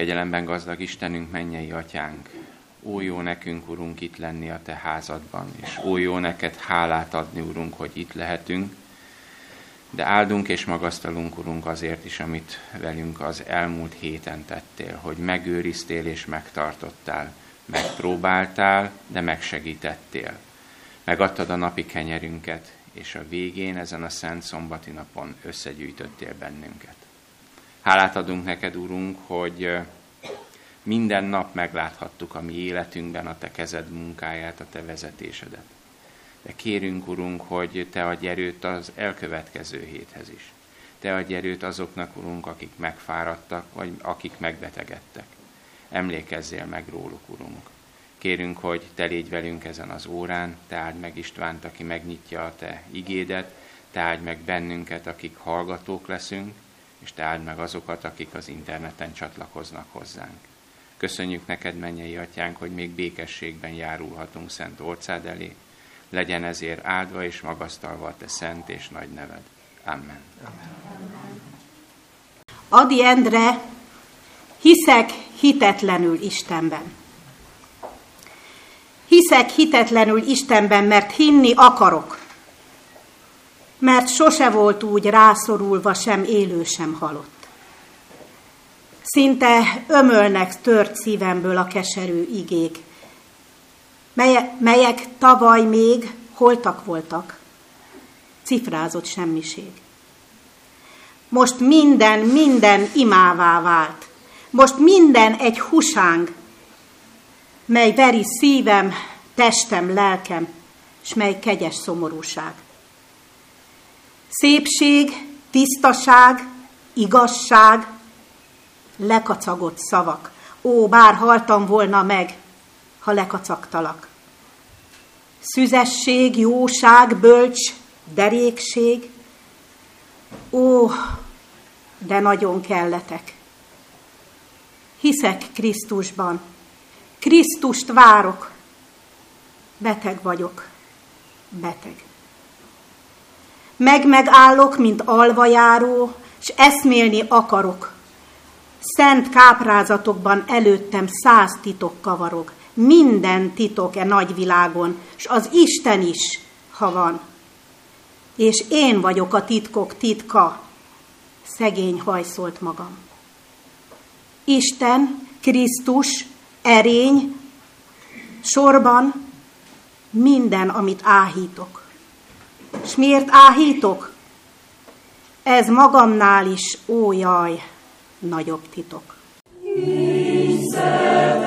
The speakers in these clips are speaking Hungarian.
Kegyelemben gazdag Istenünk, mennyei atyánk, ó jó nekünk, Urunk, itt lenni a Te házadban, és ó jó neked hálát adni, Urunk, hogy itt lehetünk, de áldunk és magasztalunk, Urunk, azért is, amit velünk az elmúlt héten tettél, hogy megőriztél és megtartottál, megpróbáltál, de megsegítettél. Megadtad a napi kenyerünket, és a végén, ezen a szent szombati napon összegyűjtöttél bennünket. Hálát adunk neked, Urunk, hogy minden nap megláthattuk a mi életünkben a Te kezed munkáját, a Te vezetésedet. De kérünk, Urunk, hogy Te adj erőt az elkövetkező héthez is. Te adj erőt azoknak, Urunk, akik megfáradtak, vagy akik megbetegedtek. Emlékezzél meg róluk, Urunk. Kérünk, hogy Te légy velünk ezen az órán, Te áld meg Istvánt, aki megnyitja a Te igédet, Te áld meg bennünket, akik hallgatók leszünk, és Te áld meg azokat, akik az interneten csatlakoznak hozzánk. Köszönjük neked, mennyei atyánk, hogy még békességben járulhatunk Szent Orcád elé. Legyen ezért áldva és magasztalva a te szent és nagy neved. Amen. Adi Endre, hiszek hitetlenül Istenben. Hiszek hitetlenül Istenben, mert hinni akarok. Mert sose volt úgy rászorulva sem élő, sem halott. Szinte ömölnek tört szívemből a keserű igék, melyek tavaly még holtak voltak, cifrázott semmiség. Most minden, minden imává vált. Most minden egy husáng, mely veri szívem, testem, lelkem, és mely kegyes szomorúság. Szépség, tisztaság, igazság, lekacagott szavak. Ó, bár haltam volna meg, ha lekacagtalak. Szüzesség, jóság, bölcs, derékség. Ó, de nagyon kelletek. Hiszek Krisztusban. Krisztust várok. Beteg vagyok. Beteg. Meg-megállok, mint alvajáró, és eszmélni akarok Szent káprázatokban előttem száz titok kavarog. Minden titok e nagyvilágon, és az Isten is, ha van. És én vagyok a titkok titka, szegény hajszolt magam. Isten, Krisztus, erény, sorban minden, amit áhítok. És miért áhítok? Ez magamnál is, ó jaj, nagyobb titok. Isten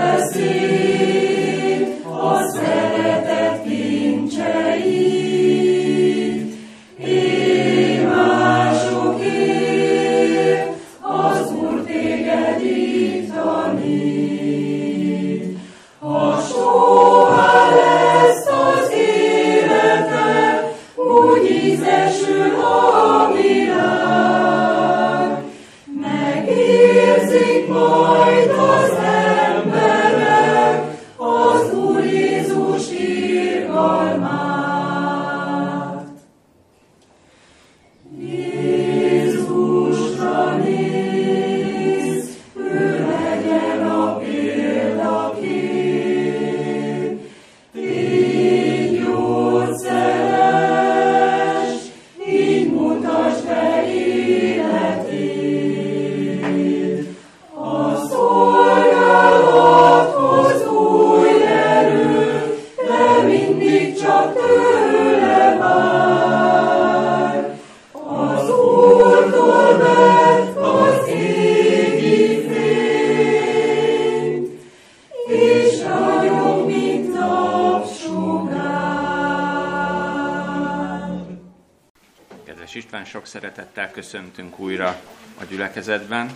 újra a gyülekezetben.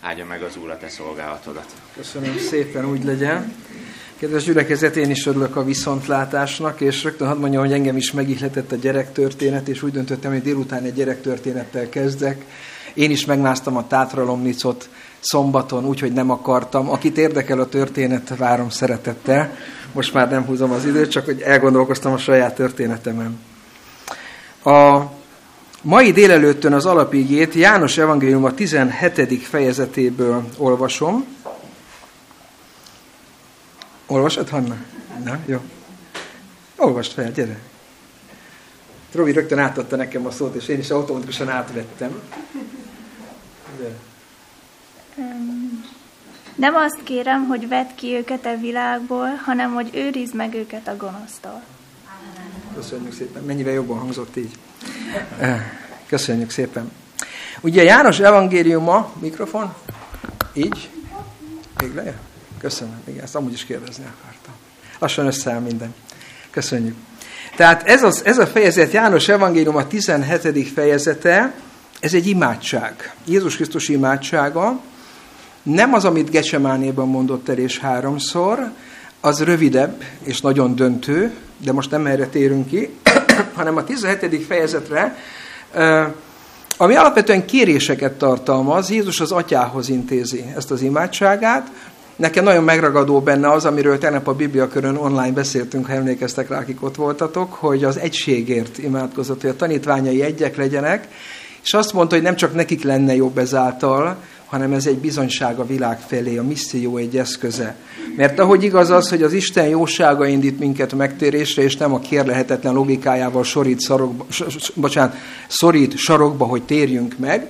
Áldja meg az Úr a te szolgálatodat. Köszönöm szépen, úgy legyen. Kedves gyülekezet, én is örülök a viszontlátásnak, és rögtön hadd mondjam, hogy engem is megihletett a gyerektörténet, és úgy döntöttem, hogy délután egy gyerektörténettel kezdek. Én is megmásztam a Tátralomnicot szombaton, úgyhogy nem akartam. Akit érdekel a történet, várom szeretettel. Most már nem húzom az időt, csak hogy elgondolkoztam a saját történetemen. A Mai délelőttön az alapigét János Evangélium a 17. fejezetéből olvasom. Olvasod, Hanna? Na, jó. Olvast fel, gyere. Robi rögtön átadta nekem a szót, és én is automatikusan átvettem. De. Nem azt kérem, hogy vedd ki őket a világból, hanem hogy őrizd meg őket a gonosztól. Köszönjük szépen. Mennyivel jobban hangzott így. Köszönjük szépen. Ugye János evangéliuma, mikrofon, így, még le? Köszönöm, igen, ezt amúgy is kérdezni akartam. Lassan összeáll minden. Köszönjük. Tehát ez, az, ez a fejezet, János evangélium a 17. fejezete, ez egy imádság. Jézus Krisztus imádsága, nem az, amit Gecsemánében mondott el és háromszor, az rövidebb és nagyon döntő, de most nem erre térünk ki, hanem a 17. fejezetre, ami alapvetően kéréseket tartalmaz, Jézus az atyához intézi ezt az imádságát, Nekem nagyon megragadó benne az, amiről tegnap a Biblia körön online beszéltünk, ha emlékeztek rá, akik ott voltatok, hogy az egységért imádkozott, hogy a tanítványai egyek legyenek, és azt mondta, hogy nem csak nekik lenne jobb ezáltal, hanem ez egy bizonyság a világ felé, a misszió egy eszköze. Mert ahogy igaz az, hogy az Isten jósága indít minket a megtérésre, és nem a kérlehetetlen logikájával sorít, szarokba, bocsánat, szorít sarokba, hogy térjünk meg,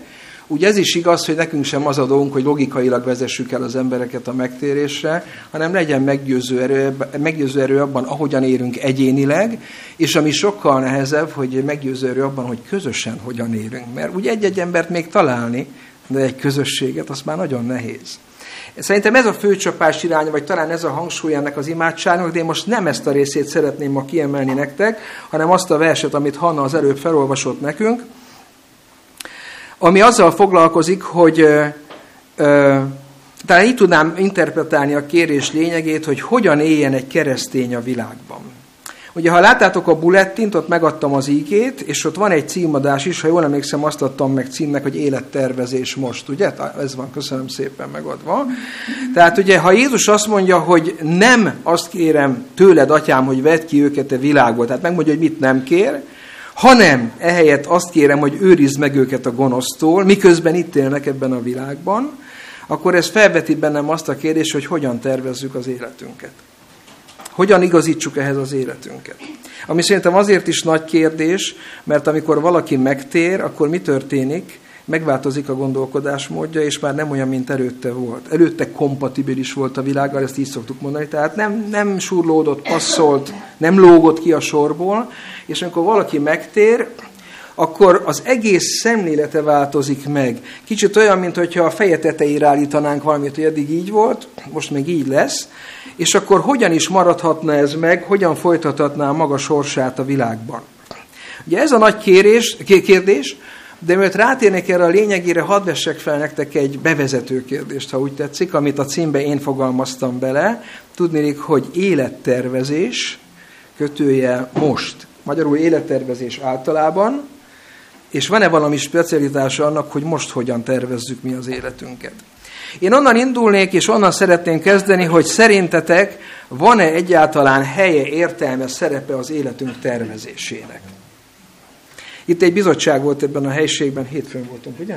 úgy ez is igaz, hogy nekünk sem az a dolgunk, hogy logikailag vezessük el az embereket a megtérésre, hanem legyen meggyőző erő, meggyőző erő abban, ahogyan érünk egyénileg, és ami sokkal nehezebb, hogy meggyőző erő abban, hogy közösen hogyan érünk. Mert úgy egy-egy embert még találni, de egy közösséget, az már nagyon nehéz. Szerintem ez a főcsapás irány, vagy talán ez a hangsúly ennek az imádságnak, de én most nem ezt a részét szeretném ma kiemelni nektek, hanem azt a verset, amit Hanna az előbb felolvasott nekünk, ami azzal foglalkozik, hogy ö, ö, talán így tudnám interpretálni a kérés lényegét, hogy hogyan éljen egy keresztény a világban. Ugye, ha láttátok a bullettint, ott megadtam az ígét, és ott van egy címadás is, ha jól emlékszem, azt adtam meg címnek, hogy élettervezés most, ugye? Ez van, köszönöm szépen megadva. Tehát ugye, ha Jézus azt mondja, hogy nem azt kérem tőled, atyám, hogy vedd ki őket a világból, tehát megmondja, hogy mit nem kér, hanem ehelyett azt kérem, hogy őrizd meg őket a gonosztól, miközben itt élnek ebben a világban, akkor ez felveti bennem azt a kérdést, hogy hogyan tervezzük az életünket. Hogyan igazítsuk ehhez az életünket. Ami szerintem azért is nagy kérdés, mert amikor valaki megtér, akkor mi történik? megváltozik a gondolkodásmódja, és már nem olyan, mint előtte volt. Előtte kompatibilis volt a világgal, ezt így szoktuk mondani, tehát nem, nem surlódott, passzolt, nem lógott ki a sorból, és amikor valaki megtér, akkor az egész szemlélete változik meg. Kicsit olyan, mint hogyha a feje tetejére állítanánk valamit, hogy eddig így volt, most meg így lesz, és akkor hogyan is maradhatna ez meg, hogyan folytathatná a maga sorsát a világban. Ugye ez a nagy kérés, kérdés, de mielőtt rátérnék erre a lényegére, hadd vessek fel nektek egy bevezető kérdést, ha úgy tetszik, amit a címbe én fogalmaztam bele. Tudnék, hogy élettervezés, kötője most. Magyarul élettervezés általában, és van-e valami specialitása annak, hogy most hogyan tervezzük mi az életünket. Én onnan indulnék, és onnan szeretném kezdeni, hogy szerintetek van-e egyáltalán helye, értelme, szerepe az életünk tervezésének. Itt egy bizottság volt ebben a helységben, hétfőn voltunk, ugye?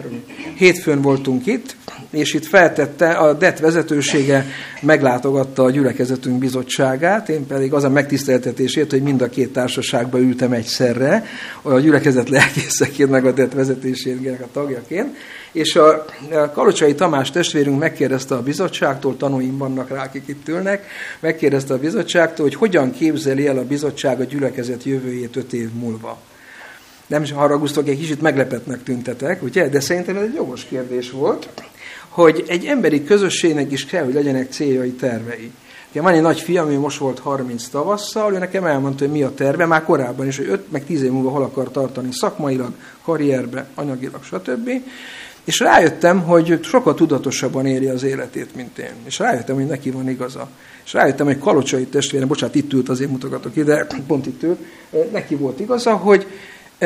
Hétfőn voltunk itt, és itt feltette, a DET vezetősége meglátogatta a gyülekezetünk bizottságát, én pedig az a megtiszteltetésért, hogy mind a két társaságba ültem egyszerre, a gyülekezet lelkészeként, meg a DET vezetésének a tagjaként, és a Kalocsai Tamás testvérünk megkérdezte a bizottságtól, tanúim vannak rá, akik itt ülnek, megkérdezte a bizottságtól, hogy hogyan képzeli el a bizottság a gyülekezet jövőjét öt év múlva nem is haragusztok, egy kicsit meglepetnek tüntetek, ugye? De szerintem ez egy jogos kérdés volt, hogy egy emberi közösségnek is kell, hogy legyenek céljai, tervei. Ugye van egy nagy fiam, ami most volt 30 tavasszal, ő nekem elmondta, hogy mi a terve, már korábban is, hogy 5 meg 10 év múlva hol akar tartani szakmailag, karrierbe, anyagilag, stb. És rájöttem, hogy sokkal tudatosabban éri az életét, mint én. És rájöttem, hogy neki van igaza. És rájöttem, hogy Kalocsai testvérem, bocsánat, itt ült, azért mutogatok ide, pont itt ült, neki volt igaza, hogy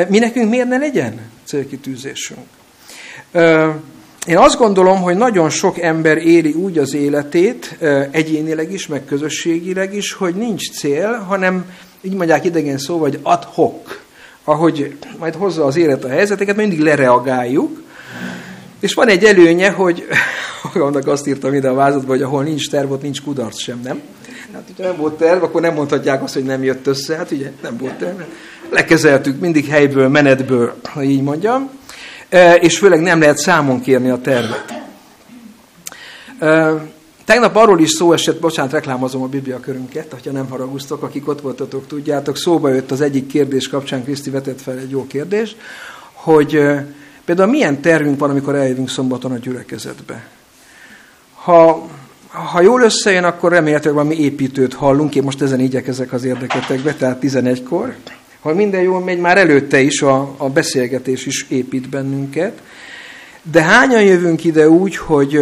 mi nekünk miért ne legyen célkitűzésünk? Én azt gondolom, hogy nagyon sok ember éli úgy az életét, egyénileg is, meg közösségileg is, hogy nincs cél, hanem így mondják idegen szó, hogy ad hoc. ahogy majd hozza az élet a helyzeteket, mindig lereagáljuk, és van egy előnye, hogy annak azt írtam ide a vázatba, hogy ahol nincs terv, ott nincs kudarc sem, nem? Hát, hogyha nem volt terv, akkor nem mondhatják azt, hogy nem jött össze. Hát ugye nem volt terv. Lekezeltük mindig helyből, menetből, ha így mondjam. És főleg nem lehet számon kérni a tervet. Tegnap arról is szó esett, bocsánat, reklámozom a Biblia körünket, ha nem haraguztok, akik ott voltatok, tudjátok, szóba jött az egyik kérdés kapcsán, Kriszti vetett fel egy jó kérdés, hogy például milyen tervünk van, amikor eljövünk szombaton a gyülekezetbe. Ha ha jól összejön, akkor remélhetőleg valami építőt hallunk. Én most ezen igyekezek az érdeketekbe, tehát 11-kor. Ha minden jól megy, már előtte is a, a beszélgetés is épít bennünket. De hányan jövünk ide úgy, hogy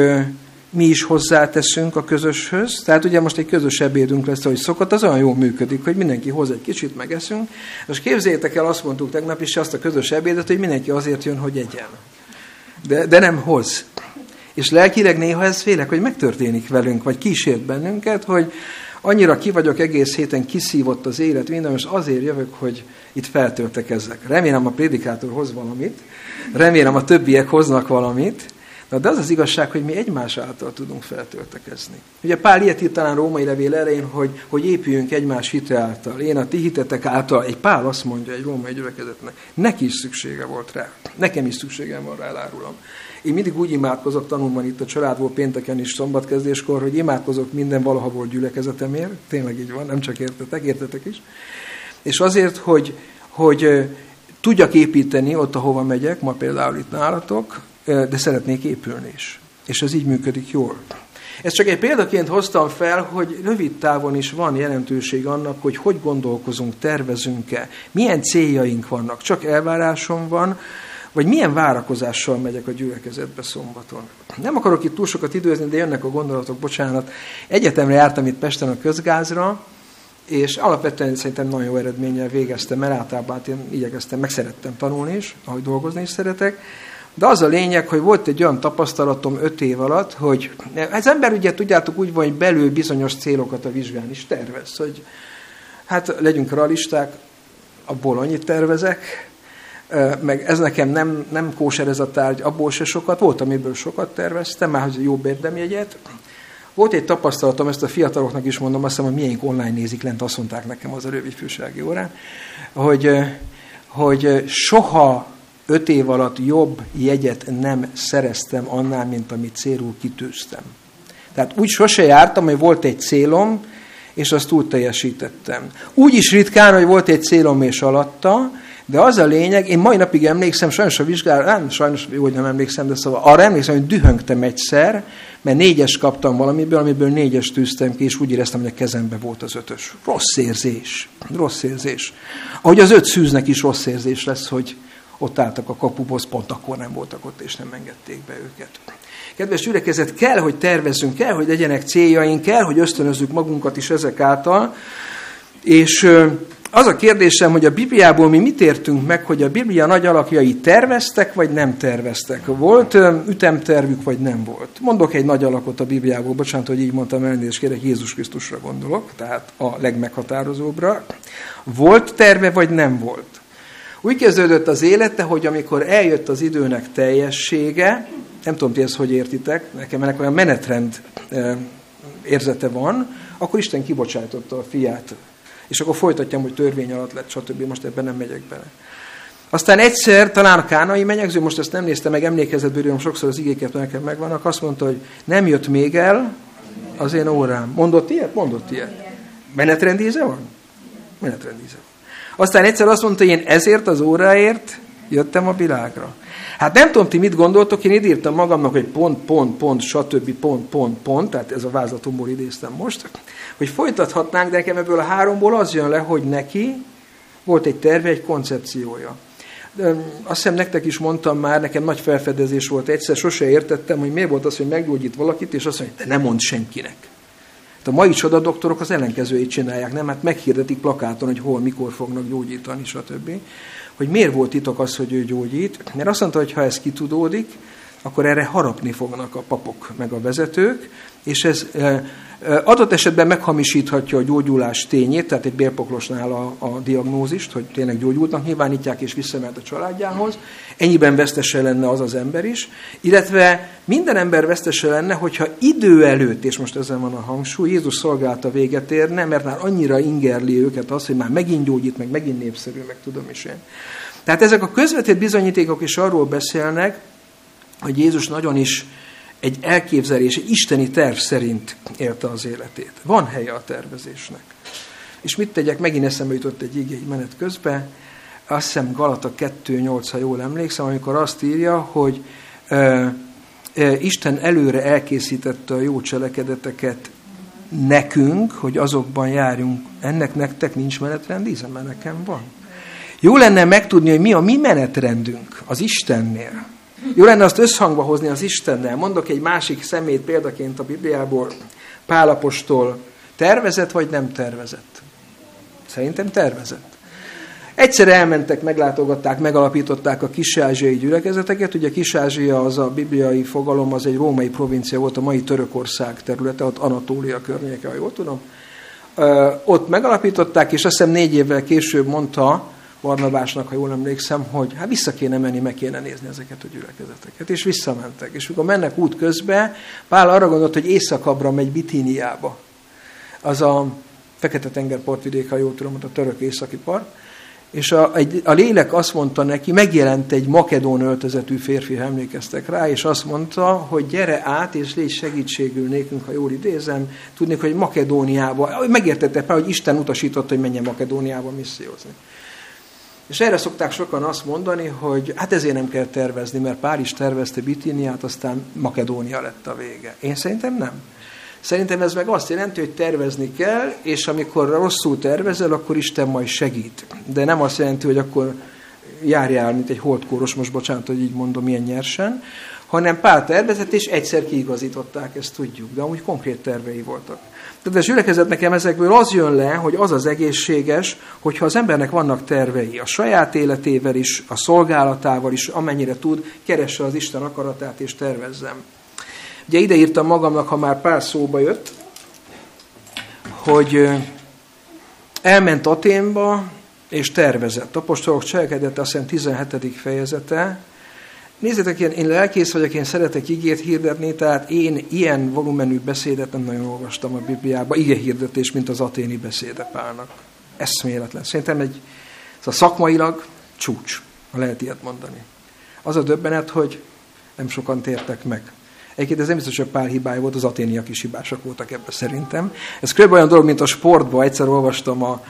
mi is hozzáteszünk a közöshöz. Tehát ugye most egy közös ebédünk lesz, hogy szokott, az olyan jól működik, hogy mindenki hoz egy kicsit, megeszünk. És képzeljétek el, azt mondtuk tegnap is azt a közös ebédet, hogy mindenki azért jön, hogy egyen. De, de nem hoz. És lelkileg néha ez félek, hogy megtörténik velünk, vagy kísért bennünket, hogy annyira ki vagyok egész héten, kiszívott az élet, minden, és azért jövök, hogy itt feltöltek ezek. Remélem a prédikátor hoz valamit, remélem a többiek hoznak valamit, de az az igazság, hogy mi egymás által tudunk feltöltekezni. Ugye Pál ilyet írt talán római levél elején, hogy, hogy épüljünk egymás hite által. Én a ti hitetek által, egy Pál azt mondja egy római gyülekezetnek, neki is szüksége volt rá. Nekem is szükségem van rá, elárulom. Én mindig úgy imádkozok, tanulban itt a családból pénteken is szombatkezdéskor, hogy imádkozok minden valaha volt gyülekezetemért. Tényleg így van, nem csak értetek, értetek is. És azért, hogy, hogy tudjak építeni ott, ahova megyek, ma például itt nálatok, de szeretnék épülni is. És ez így működik jól. Ezt csak egy példaként hoztam fel, hogy rövid távon is van jelentőség annak, hogy hogy gondolkozunk, tervezünk-e, milyen céljaink vannak. Csak elvárásom van, vagy milyen várakozással megyek a gyülekezetbe szombaton. Nem akarok itt túl sokat időzni, de jönnek a gondolatok, bocsánat. Egyetemre jártam itt Pesten a közgázra, és alapvetően szerintem nagyon jó eredménnyel végeztem el, általában hát én igyekeztem, meg szerettem tanulni is, ahogy dolgozni is szeretek. De az a lényeg, hogy volt egy olyan tapasztalatom öt év alatt, hogy az ember ugye tudjátok úgy van, hogy belül bizonyos célokat a vizsgán is tervez, hogy hát legyünk realisták, abból annyit tervezek, meg ez nekem nem, nem kóser ez a tárgy, abból se sokat, volt, amiből sokat terveztem, már hogy jobb érdemjegyet. Volt egy tapasztalatom, ezt a fiataloknak is mondom, azt hiszem, hogy milyen online nézik lent, azt mondták nekem az előbb fűsági órán, hogy, hogy soha öt év alatt jobb jegyet nem szereztem annál, mint amit célul kitűztem. Tehát úgy sose jártam, hogy volt egy célom, és azt úgy teljesítettem. Úgy is ritkán, hogy volt egy célom és alatta, de az a lényeg, én mai napig emlékszem, sajnos a vizsgára, nem, sajnos hogy nem emlékszem, de szóval arra emlékszem, hogy dühöngtem egyszer, mert négyes kaptam valamiből, amiből négyes tűztem ki, és úgy éreztem, hogy a kezembe volt az ötös. Rossz érzés. Rossz érzés. Ahogy az öt szűznek is rossz érzés lesz, hogy ott álltak a kapuhoz, pont akkor nem voltak ott, és nem engedték be őket. Kedves gyülekezet, kell, hogy tervezzünk, kell, hogy legyenek céljaink, kell, hogy ösztönözzük magunkat is ezek által, és az a kérdésem, hogy a Bibliából mi mit értünk meg, hogy a Biblia nagy alakjai terveztek, vagy nem terveztek? Volt ütemtervük, vagy nem volt? Mondok egy nagy alakot a Bibliából, bocsánat, hogy így mondtam, elnézést kérek, Jézus Krisztusra gondolok, tehát a legmeghatározóbbra. Volt terve, vagy nem volt? Úgy kezdődött az élete, hogy amikor eljött az időnek teljessége, nem tudom, ti ezt hogy értitek, nekem ennek olyan menetrend érzete van, akkor Isten kibocsátotta a fiát és akkor folytatjam, hogy törvény alatt lett, stb. Most ebben nem megyek bele. Aztán egyszer, talán a kánai menyegző, most ezt nem nézte meg, emlékezetből sokszor az igéket nekem megvannak, azt mondta, hogy nem jött még el az én órám. Mondott ilyet? Mondott ilyet. Menetrendíze van? Menetrendíze van. Aztán egyszer azt mondta, hogy én ezért az óráért jöttem a világra. Hát nem tudom, ti mit gondoltok, én írtam magamnak, hogy pont, pont, pont, stb. pont, pont, pont, tehát ez a vázlatomból idéztem most, hogy folytathatnánk, de nekem ebből a háromból az jön le, hogy neki volt egy terve, egy koncepciója. De azt hiszem nektek is mondtam már, nekem nagy felfedezés volt egyszer, sose értettem, hogy miért volt az, hogy meggyógyít valakit, és azt mondja, te nem mond senkinek. Hát a mai csodadoktorok az ellenkezőjét csinálják, nem? Hát meghirdetik plakáton, hogy hol, mikor fognak gyógyítani, stb hogy miért volt titok az, hogy ő gyógyít, mert azt mondta, hogy ha ez kitudódik, akkor erre harapni fognak a papok meg a vezetők, és ez Adott esetben meghamisíthatja a gyógyulás tényét, tehát egy bélpoklosnál a, a diagnózist, hogy tényleg gyógyultnak nyilvánítják, és visszamehet a családjához. Ennyiben vesztese lenne az az ember is. Illetve minden ember vesztese lenne, hogyha idő előtt, és most ezen van a hangsúly, Jézus szolgálta véget érne, mert már annyira ingerli őket az, hogy már megint gyógyít, meg megint népszerű, meg tudom is én. Tehát ezek a közvetett bizonyítékok is arról beszélnek, hogy Jézus nagyon is egy elképzelés, egy isteni terv szerint élte az életét. Van helye a tervezésnek. És mit tegyek? Megint eszembe jutott egy igény menet közben. Azt hiszem Galata 2.8, ha jól emlékszem, amikor azt írja, hogy ö, ö, Isten előre elkészítette a jó cselekedeteket nekünk, hogy azokban járjunk. Ennek nektek nincs menetrend, ízem, nekem van. Jó lenne megtudni, hogy mi a mi menetrendünk az Istennél. Jó lenne azt összhangba hozni az Istennel. Mondok egy másik szemét példaként a Bibliából. Pálapostól tervezett vagy nem tervezett? Szerintem tervezett. Egyszer elmentek, meglátogatták, megalapították a kis-ázsiai gyülekezeteket. Ugye kis-ázsia az a bibliai fogalom, az egy római provincia volt, a mai Törökország területe, ott Anatólia környéke, ha jól tudom. Ott megalapították, és azt hiszem négy évvel később mondta, Barnabásnak, ha jól emlékszem, hogy hát vissza kéne menni, meg kéne nézni ezeket a gyülekezeteket. És visszamentek. És mikor mennek út közben, Pál arra gondolt, hogy északabbra megy Bitíniába. Az a Fekete-tenger partvidék, ha jól tudom, a török északi part. És a, egy, a lélek azt mondta neki, megjelent egy makedón öltözetű férfi, ha emlékeztek rá, és azt mondta, hogy gyere át, és légy segítségül nékünk, ha jól idézem, tudnék, hogy Makedóniába, megértette Pál, hogy Isten utasított, hogy menjen Makedóniába missziózni. És erre szokták sokan azt mondani, hogy hát ezért nem kell tervezni, mert Pál is tervezte Bitiniát, aztán Makedónia lett a vége. Én szerintem nem. Szerintem ez meg azt jelenti, hogy tervezni kell, és amikor rosszul tervezel, akkor Isten majd segít. De nem azt jelenti, hogy akkor járjál, mint egy holdkóros, most bocsánat, hogy így mondom, ilyen nyersen, hanem Pál tervezett, és egyszer kiigazították, ezt tudjuk, de amúgy konkrét tervei voltak. Tehát a gyülekezet nekem ezekből az jön le, hogy az az egészséges, hogyha az embernek vannak tervei, a saját életével is, a szolgálatával is, amennyire tud, keresse az Isten akaratát és tervezzem. Ugye ide írtam magamnak, ha már pár szóba jött, hogy elment Aténba, és tervezett. Apostolok cselekedete, azt hiszem 17. fejezete, Nézzétek, én, én lelkész vagyok, én szeretek igét hirdetni, tehát én ilyen volumenű beszédet nem nagyon olvastam a Bibliában, ige hirdetés, mint az aténi beszéde Pálnak. Eszméletlen. Szerintem egy, ez a szakmailag csúcs, ha lehet ilyet mondani. Az a döbbenet, hogy nem sokan tértek meg. Egyébként ez nem biztos, hogy Pál hibája volt, az aténiak is hibásak voltak ebben szerintem. Ez kb. olyan dolog, mint a sportban. Egyszer olvastam a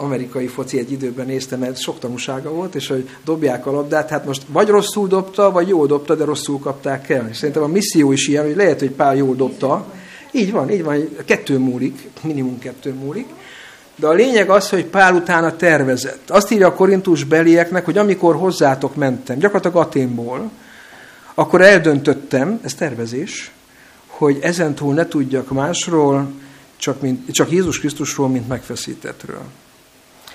amerikai foci egy időben néztem, mert sok tanúsága volt, és hogy dobják a labdát, hát most vagy rosszul dobta, vagy jól dobta, de rosszul kapták el. És szerintem a misszió is ilyen, hogy lehet, hogy Pál jól dobta, így van, így van, kettő múlik, minimum kettő múlik, de a lényeg az, hogy Pál utána tervezett. Azt írja a korintus belieknek, hogy amikor hozzátok mentem, gyakorlatilag Aténból, akkor eldöntöttem, ez tervezés, hogy ezentúl ne tudjak másról, csak, mint, csak Jézus Krisztusról, mint megfeszítettről.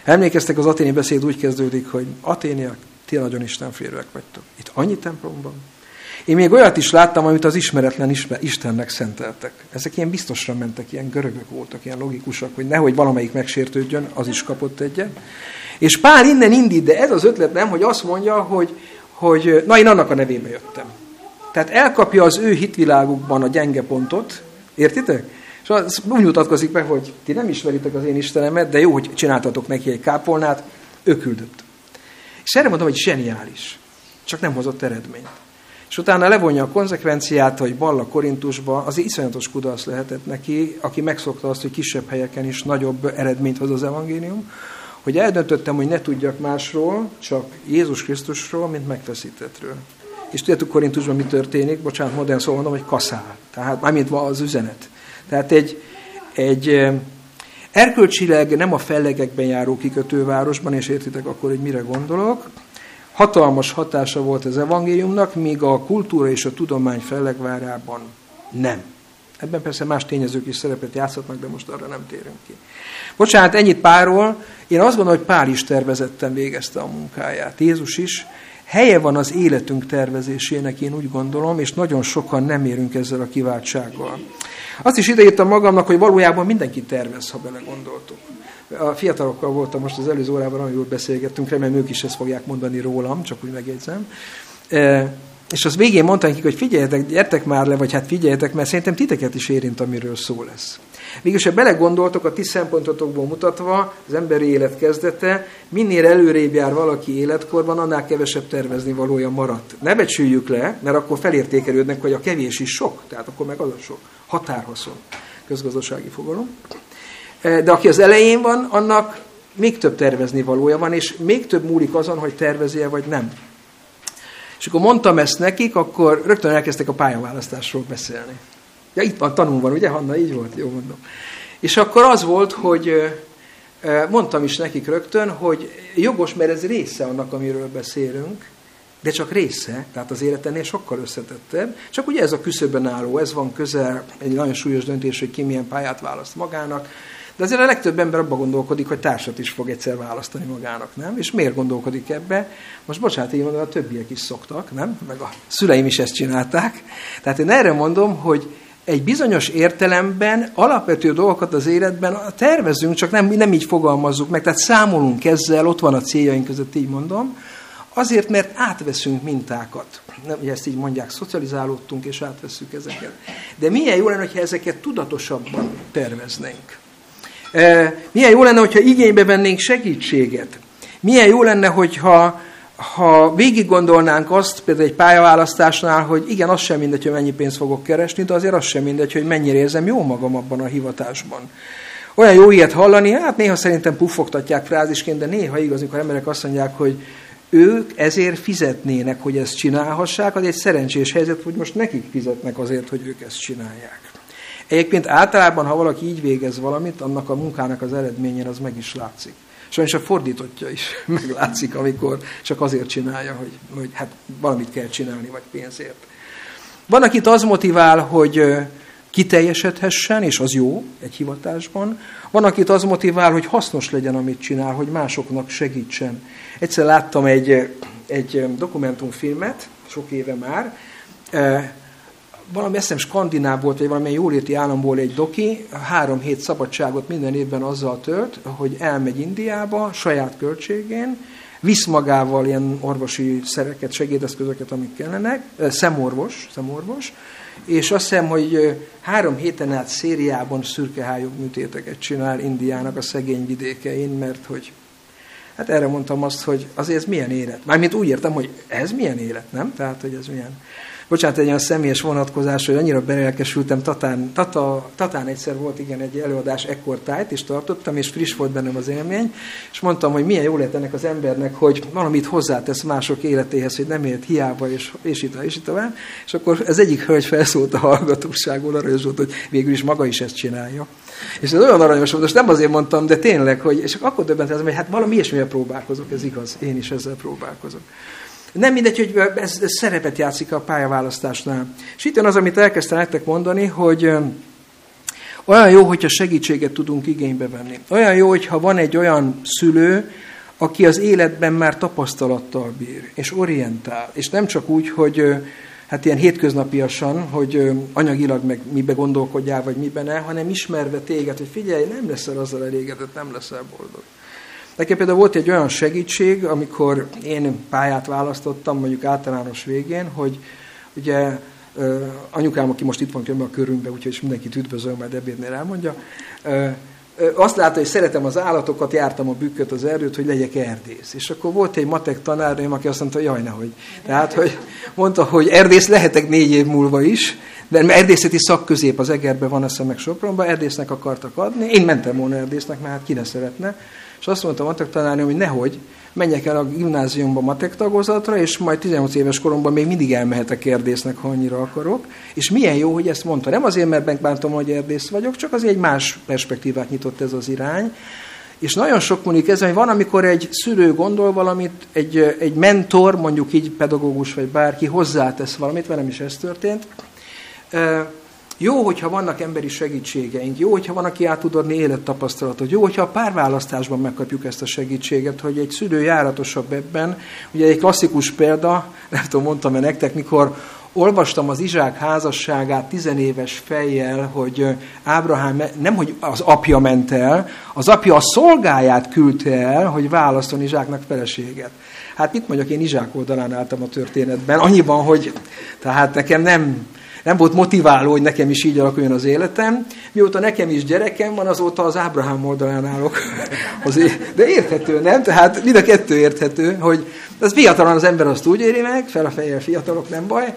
Emlékeztek, az aténi beszéd úgy kezdődik, hogy aténiak, ti nagyon istenférőek vagytok. Itt annyi templomban. Én még olyat is láttam, amit az ismeretlen Istennek szenteltek. Ezek ilyen biztosra mentek, ilyen görögök voltak, ilyen logikusak, hogy nehogy valamelyik megsértődjön, az is kapott egyet. És Pál innen indít, de ez az ötlet nem, hogy azt mondja, hogy, hogy na én annak a nevébe jöttem. Tehát elkapja az ő hitvilágukban a gyenge pontot, értitek? És az úgy mutatkozik meg, hogy ti nem ismeritek az én Istenemet, de jó, hogy csináltatok neki egy kápolnát, ő küldött. És erre mondom, hogy zseniális. Csak nem hozott eredményt. És utána levonja a konzekvenciát, hogy Balla Korintusba, az iszonyatos kudarc lehetett neki, aki megszokta azt, hogy kisebb helyeken is nagyobb eredményt hoz az evangélium, hogy eldöntöttem, hogy ne tudjak másról, csak Jézus Krisztusról, mint megfeszítettről. És tudjátok Korintusban mi történik? Bocsánat, modern szóval mondom, hogy kaszál. Tehát mármint az üzenet. Tehát egy, egy erkölcsileg nem a fellegekben járó kikötővárosban, és értitek akkor, hogy mire gondolok, hatalmas hatása volt az evangéliumnak, míg a kultúra és a tudomány fellegvárában nem. Ebben persze más tényezők is szerepet játszhatnak, de most arra nem térünk ki. Bocsánat, ennyit Párról. Én azt gondolom, hogy Pál is tervezetten végezte a munkáját. Jézus is. Helye van az életünk tervezésének, én úgy gondolom, és nagyon sokan nem érünk ezzel a kiváltsággal. Azt is ideírtam magamnak, hogy valójában mindenki tervez, ha belegondoltuk. A fiatalokkal voltam most az előző órában, amiről beszélgettünk, remélem ők is ezt fogják mondani rólam, csak úgy megjegyzem. E, és az végén mondtam nekik, hogy figyeljetek, gyertek már le, vagy hát figyeljetek, mert szerintem titeket is érint, amiről szó lesz. Mégis, ha belegondoltok a ti szempontotokból mutatva, az emberi élet kezdete, minél előrébb jár valaki életkorban, annál kevesebb tervezni valója maradt. Ne becsüljük le, mert akkor felértékelődnek, hogy a kevés is sok, tehát akkor meg az a sok. Határhaszon, közgazdasági fogalom. E, de aki az elején van, annak még több tervezni valója van, és még több múlik azon, hogy tervezi vagy nem. És akkor mondtam ezt nekik, akkor rögtön elkezdtek a pályaválasztásról beszélni. Ja, itt van, tanul van, ugye, Hanna? Így volt, jó mondom. És akkor az volt, hogy mondtam is nekik rögtön, hogy jogos, mert ez része annak, amiről beszélünk, de csak része, tehát az életennél sokkal összetettebb. Csak ugye ez a küszöbben álló, ez van közel, egy nagyon súlyos döntés, hogy ki milyen pályát választ magának, de azért a legtöbb ember abba gondolkodik, hogy társat is fog egyszer választani magának, nem? És miért gondolkodik ebbe? Most bocsánat, így mondom, a többiek is szoktak, nem? Meg a szüleim is ezt csinálták. Tehát én erre mondom, hogy egy bizonyos értelemben alapvető dolgokat az életben tervezünk, csak nem, nem így fogalmazzuk meg, tehát számolunk ezzel, ott van a céljaink között, így mondom, azért, mert átveszünk mintákat. Nem, ugye ezt így mondják, szocializálódtunk és átveszünk ezeket. De milyen jó lenne, hogyha ezeket tudatosabban terveznénk. E, milyen jó lenne, hogyha igénybe vennénk segítséget. Milyen jó lenne, hogyha ha végig gondolnánk azt, például egy pályaválasztásnál, hogy igen, az sem mindegy, hogy mennyi pénzt fogok keresni, de azért az sem mindegy, hogy mennyire érzem jó magam abban a hivatásban. Olyan jó ilyet hallani, hát néha szerintem puffogtatják frázisként, de néha igaz, amikor emberek azt mondják, hogy ők ezért fizetnének, hogy ezt csinálhassák, az egy szerencsés helyzet, hogy most nekik fizetnek azért, hogy ők ezt csinálják. Egyébként általában, ha valaki így végez valamit, annak a munkának az eredményén az meg is látszik. Sajnos a fordítottja is meglátszik, amikor csak azért csinálja, hogy, hogy hát valamit kell csinálni, vagy pénzért. Van, akit az motivál, hogy kiteljesedhessen, és az jó egy hivatásban. Van, akit az motivál, hogy hasznos legyen, amit csinál, hogy másoknak segítsen. Egyszer láttam egy, egy dokumentumfilmet, sok éve már, valami eszem skandináv volt, vagy valamilyen jóléti államból egy doki, három hét szabadságot minden évben azzal tölt, hogy elmegy Indiába saját költségén, visz magával ilyen orvosi szereket, segédeszközöket, amik kellenek, szemorvos, szemorvos, és azt hiszem, hogy három héten át szériában szürkehályog műtéteket csinál Indiának a szegény vidékein, mert hogy Hát erre mondtam azt, hogy azért ez milyen élet. Mármint úgy értem, hogy ez milyen élet, nem? Tehát, hogy ez milyen bocsánat, egy olyan személyes vonatkozás, hogy annyira belelkesültem, Tatán, Tata, Tatán egyszer volt igen egy előadás ekkor tájt, és tartottam, és friss volt bennem az élmény, és mondtam, hogy milyen jó lett ennek az embernek, hogy valamit hozzátesz mások életéhez, hogy nem élt hiába, és, és itt, és itt tovább. És akkor ez egyik hölgy felszólt a hallgatóságból, arra is volt, hogy végül is maga is ezt csinálja. És ez olyan aranyos volt, most nem azért mondtam, de tényleg, hogy, és akkor döbbentem, hogy hát valami ilyesmivel próbálkozok, ez igaz, én is ezzel próbálkozok. Nem mindegy, hogy ez, ez szerepet játszik a pályaválasztásnál. És itt jön az, amit elkezdtem nektek mondani, hogy olyan jó, hogyha segítséget tudunk igénybe venni. Olyan jó, hogyha van egy olyan szülő, aki az életben már tapasztalattal bír, és orientál, és nem csak úgy, hogy hát ilyen hétköznapiasan, hogy anyagilag meg mibe gondolkodjál, vagy miben ne, hanem ismerve téged, hogy figyelj, nem leszel azzal elégedett, nem leszel boldog. Nekem például volt egy olyan segítség, amikor én pályát választottam, mondjuk általános végén, hogy ugye anyukám, aki most itt van könyvben a körünkben, úgyhogy mindenkit üdvözöl, majd ebédnél elmondja, azt látta, hogy szeretem az állatokat, jártam a bükköt az erdőt, hogy legyek erdész. És akkor volt egy matek tanárnőm, aki azt mondta, jaj, nehogy. Tehát, hogy mondta, hogy erdész lehetek négy év múlva is, de erdészeti szakközép az Egerben van, a meg Sopronban, erdésznek akartak adni. Én mentem volna erdésznek, mert hát ki ne szeretne. És azt mondta a matek tanárnő, hogy nehogy, menjek el a gimnáziumba matek tagozatra, és majd 18 éves koromban még mindig elmehetek erdésznek, ha annyira akarok. És milyen jó, hogy ezt mondta. Nem azért, mert megbántom, hogy erdész vagyok, csak azért egy más perspektívát nyitott ez az irány. És nagyon sok múlik ez, hogy van, amikor egy szülő gondol valamit, egy, egy mentor, mondjuk így pedagógus vagy bárki hozzátesz valamit, velem is ez történt, jó, hogyha vannak emberi segítségeink, jó, hogyha van, aki át tud adni élettapasztalatot, jó, hogyha a párválasztásban megkapjuk ezt a segítséget, hogy egy szülő járatosabb ebben. Ugye egy klasszikus példa, nem tudom, mondtam-e nektek, mikor olvastam az Izsák házasságát tizenéves fejjel, hogy Ábrahám nem, hogy az apja ment el, az apja a szolgáját küldte el, hogy választon Izsáknak feleséget. Hát mit mondjak, én Izsák oldalán álltam a történetben, annyiban, hogy tehát nekem nem, nem volt motiváló, hogy nekem is így alakuljon az életem. Mióta nekem is gyerekem van, azóta az Ábrahám oldalán állok. De érthető, nem? Tehát mind a kettő érthető, hogy az fiatalon az ember azt úgy éri meg, fel a fejjel fiatalok, nem baj,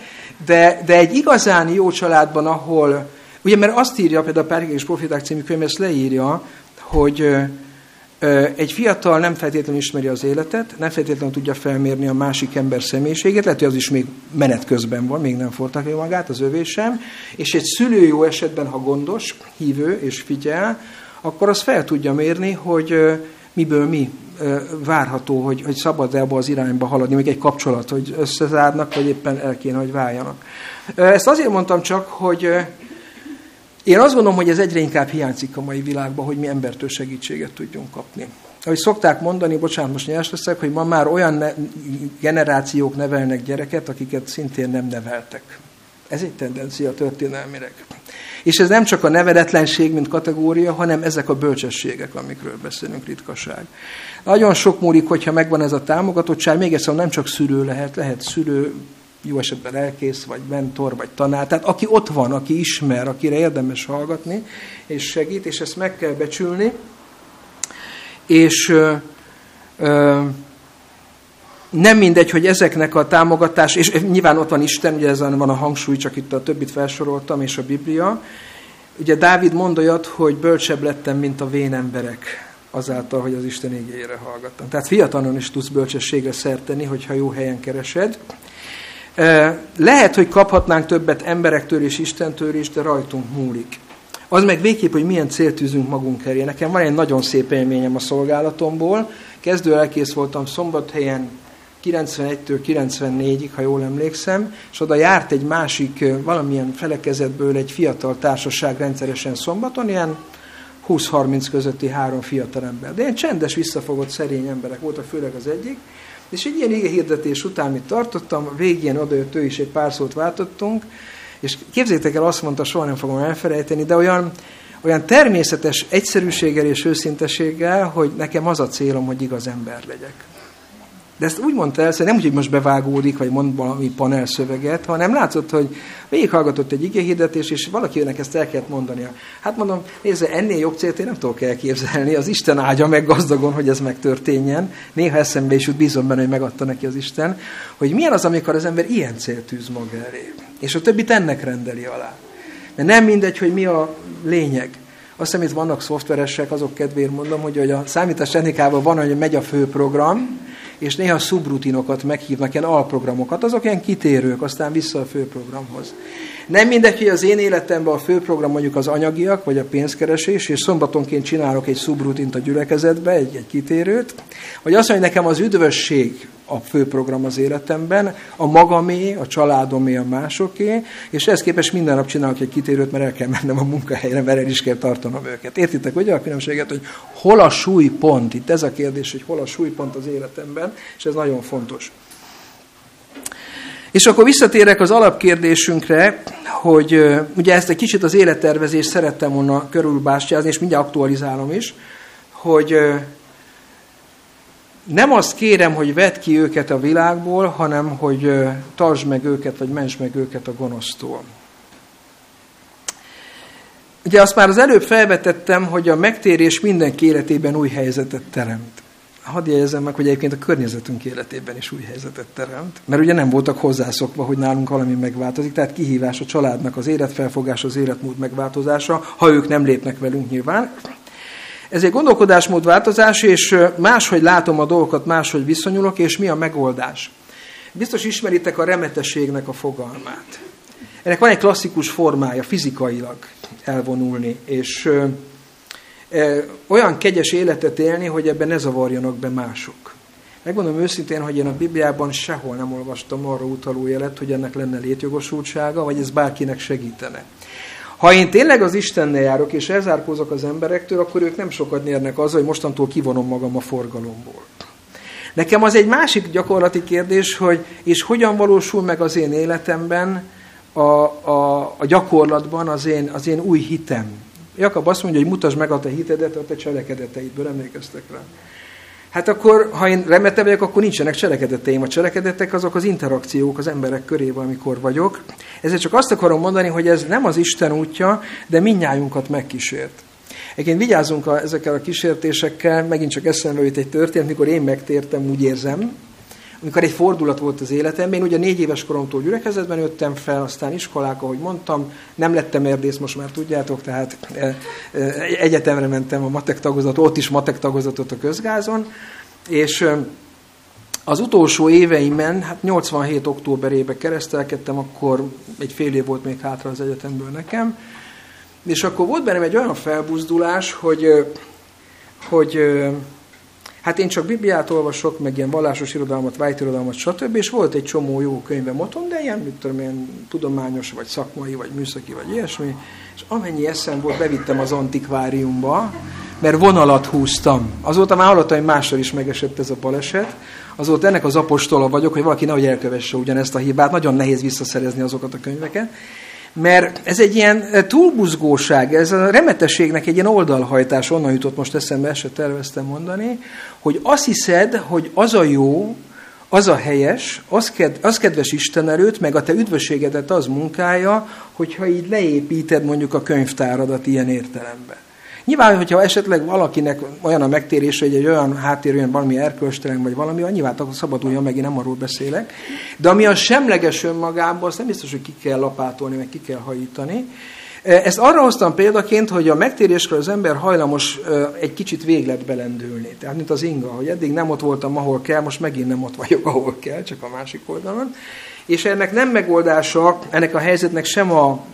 de, de egy igazán jó családban, ahol, ugye mert azt írja, például a Párkek és Profiták című könyv ezt leírja, hogy egy fiatal nem feltétlenül ismeri az életet, nem feltétlenül tudja felmérni a másik ember személyiségét, lehet, hogy az is még menet közben van, még nem fordta ki magát, az övé sem, és egy szülő jó esetben, ha gondos, hívő és figyel, akkor az fel tudja mérni, hogy miből mi várható, hogy, hogy szabad ebbe az irányba haladni, még egy kapcsolat, hogy összezárnak, vagy éppen el kéne, hogy váljanak. Ezt azért mondtam csak, hogy én azt gondolom, hogy ez egyre inkább hiányzik a mai világban, hogy mi embertől segítséget tudjunk kapni. Ahogy szokták mondani, bocsánat, most nyers leszek, hogy ma már olyan ne- generációk nevelnek gyereket, akiket szintén nem neveltek. Ez egy tendencia történelmileg. És ez nem csak a nevedetlenség, mint kategória, hanem ezek a bölcsességek, amikről beszélünk, ritkaság. Nagyon sok múlik, hogyha megvan ez a támogatottság, még egyszer nem csak szülő lehet, lehet szülő, jó esetben elkész, vagy mentor, vagy tanár, tehát aki ott van, aki ismer, akire érdemes hallgatni, és segít, és ezt meg kell becsülni, és ö, ö, nem mindegy, hogy ezeknek a támogatás, és nyilván ott van Isten, ugye ezen van a hangsúly, csak itt a többit felsoroltam, és a Biblia. Ugye Dávid mond olyat, hogy bölcsebb lettem, mint a vén emberek, azáltal, hogy az Isten égére hallgattam. Tehát fiatalon is tudsz bölcsességre szerteni, hogyha jó helyen keresed. Lehet, hogy kaphatnánk többet emberektől és Istentől is, de rajtunk múlik. Az meg végképp, hogy milyen célt tűzünk magunk elé. Nekem van egy nagyon szép élményem a szolgálatomból. Kezdő elkész voltam szombathelyen 91-től 94-ig, ha jól emlékszem, és oda járt egy másik, valamilyen felekezetből egy fiatal társaság rendszeresen szombaton, ilyen 20-30 közötti három fiatal ember. De ilyen csendes, visszafogott, szerény emberek voltak, főleg az egyik. És egy ilyen ige hirdetés után, mit tartottam, végén odajött ő is, egy pár szót váltottunk, és képzétek el, azt mondta, soha nem fogom elfelejteni, de olyan, olyan természetes egyszerűséggel és őszinteséggel, hogy nekem az a célom, hogy igaz ember legyek. De ezt úgy mondta el, nem úgy, hogy most bevágódik, vagy mond valami panel szöveget, hanem látszott, hogy végighallgatott egy igéhirdetés, és valakinek ezt el kellett mondania. Hát mondom, nézze, ennél jobb célt én nem tudok elképzelni, az Isten áldja meg gazdagon, hogy ez megtörténjen. Néha eszembe is jut, bízom benne, hogy megadta neki az Isten, hogy milyen az, amikor az ember ilyen célt tűz maga elé. És a többit ennek rendeli alá. Mert nem mindegy, hogy mi a lényeg. Azt hiszem, itt vannak szoftveresek, azok kedvéért mondom, hogy, hogy a számítás technikában van, hogy megy a főprogram, és néha szubrutinokat meghívnak, ilyen alprogramokat, azok ilyen kitérők, aztán vissza a főprogramhoz. Nem mindegy, hogy az én életemben a főprogram mondjuk az anyagiak, vagy a pénzkeresés, és szombatonként csinálok egy szubrutint a gyülekezetbe, egy, egy kitérőt, vagy azt mondja, hogy nekem az üdvösség a főprogram az életemben, a magamé, a családomé, a másoké, és ehhez képest minden nap csinálok egy kitérőt, mert el kell mennem a munkahelyre, mert el is kell tartanom őket. Értitek ugye a különbséget, hogy hol a súlypont? Itt ez a kérdés, hogy hol a súlypont az életemben, és ez nagyon fontos. És akkor visszatérek az alapkérdésünkre, hogy ugye ezt egy kicsit az élettervezést szerettem volna körülbástyázni, és mindjárt aktualizálom is, hogy nem azt kérem, hogy vedd ki őket a világból, hanem hogy tartsd meg őket, vagy ments meg őket a gonosztól. Ugye azt már az előbb felvetettem, hogy a megtérés mindenki életében új helyzetet teremt. Hadd jegyezem meg, hogy egyébként a környezetünk életében is új helyzetet teremt, mert ugye nem voltak hozzászokva, hogy nálunk valami megváltozik, tehát kihívás a családnak az életfelfogás, az életmód megváltozása, ha ők nem lépnek velünk nyilván. Ez egy gondolkodásmód változás, és máshogy látom a dolgokat, máshogy viszonyulok, és mi a megoldás. Biztos ismeritek a remetességnek a fogalmát. Ennek van egy klasszikus formája, fizikailag elvonulni, és ö, ö, olyan kegyes életet élni, hogy ebben ne zavarjanak be mások. Megmondom őszintén, hogy én a Bibliában sehol nem olvastam arra utaló jelet, hogy ennek lenne létjogosultsága, vagy ez bárkinek segítene. Ha én tényleg az Istennel járok, és elzárkózok az emberektől, akkor ők nem sokat nyernek azzal, hogy mostantól kivonom magam a forgalomból. Nekem az egy másik gyakorlati kérdés, hogy és hogyan valósul meg az én életemben, a, a, a gyakorlatban az én, az én új hitem. Jakab azt mondja, hogy mutasd meg a te hitedet a te cselekedeteidből, emlékeztek rá. Hát akkor, ha én remete vagyok, akkor nincsenek cselekedeteim. A cselekedetek azok az interakciók az emberek körében, amikor vagyok. Ezért csak azt akarom mondani, hogy ez nem az Isten útja, de minnyájunkat megkísért. Egyébként vigyázzunk a, ezekkel a kísértésekkel, megint csak eszembe jut egy történet, mikor én megtértem, úgy érzem, amikor egy fordulat volt az életemben, én ugye négy éves koromtól gyülekezetben nőttem fel, aztán iskolák, ahogy mondtam, nem lettem erdész, most már tudjátok, tehát e, e, egyetemre mentem a matek tagozatot, ott is matek tagozatot a közgázon, és e, az utolsó éveimen, hát 87 októberébe keresztelkedtem, akkor egy fél év volt még hátra az egyetemből nekem, és akkor volt bennem egy olyan felbuzdulás, hogy, hogy hát én csak Bibliát olvasok, meg ilyen vallásos irodalmat, vájtirodalmat, stb. És volt egy csomó jó könyvem otthon, de ilyen, mit tudom én, tudományos, vagy szakmai, vagy műszaki, vagy ilyesmi. És amennyi eszem volt, bevittem az antikváriumba, mert vonalat húztam. Azóta már hallottam, hogy mással is megesett ez a baleset. Azóta ennek az apostola vagyok, hogy valaki nehogy elkövesse ugyanezt a hibát. Nagyon nehéz visszaszerezni azokat a könyveket mert ez egy ilyen túlbuzgóság, ez a remetességnek egy ilyen oldalhajtás, onnan jutott most eszembe, ezt se terveztem mondani, hogy azt hiszed, hogy az a jó, az a helyes, az, ked, az kedves Isten előtt, meg a te üdvösségedet az munkája, hogyha így leépíted mondjuk a könyvtáradat ilyen értelemben. Nyilván, hogyha esetleg valakinek olyan a megtérése, hogy egy olyan háttér, olyan valami erkölcstelen, vagy valami, nyilván akkor szabaduljon meg, én nem arról beszélek. De ami a semleges önmagában, azt nem biztos, hogy ki kell lapátolni, meg ki kell hajítani. Ezt arra hoztam példaként, hogy a megtéréskor az ember hajlamos egy kicsit véglet belendülni. Tehát, mint az inga, hogy eddig nem ott voltam, ahol kell, most megint nem ott vagyok, ahol kell, csak a másik oldalon. És ennek nem megoldása, ennek a helyzetnek sem a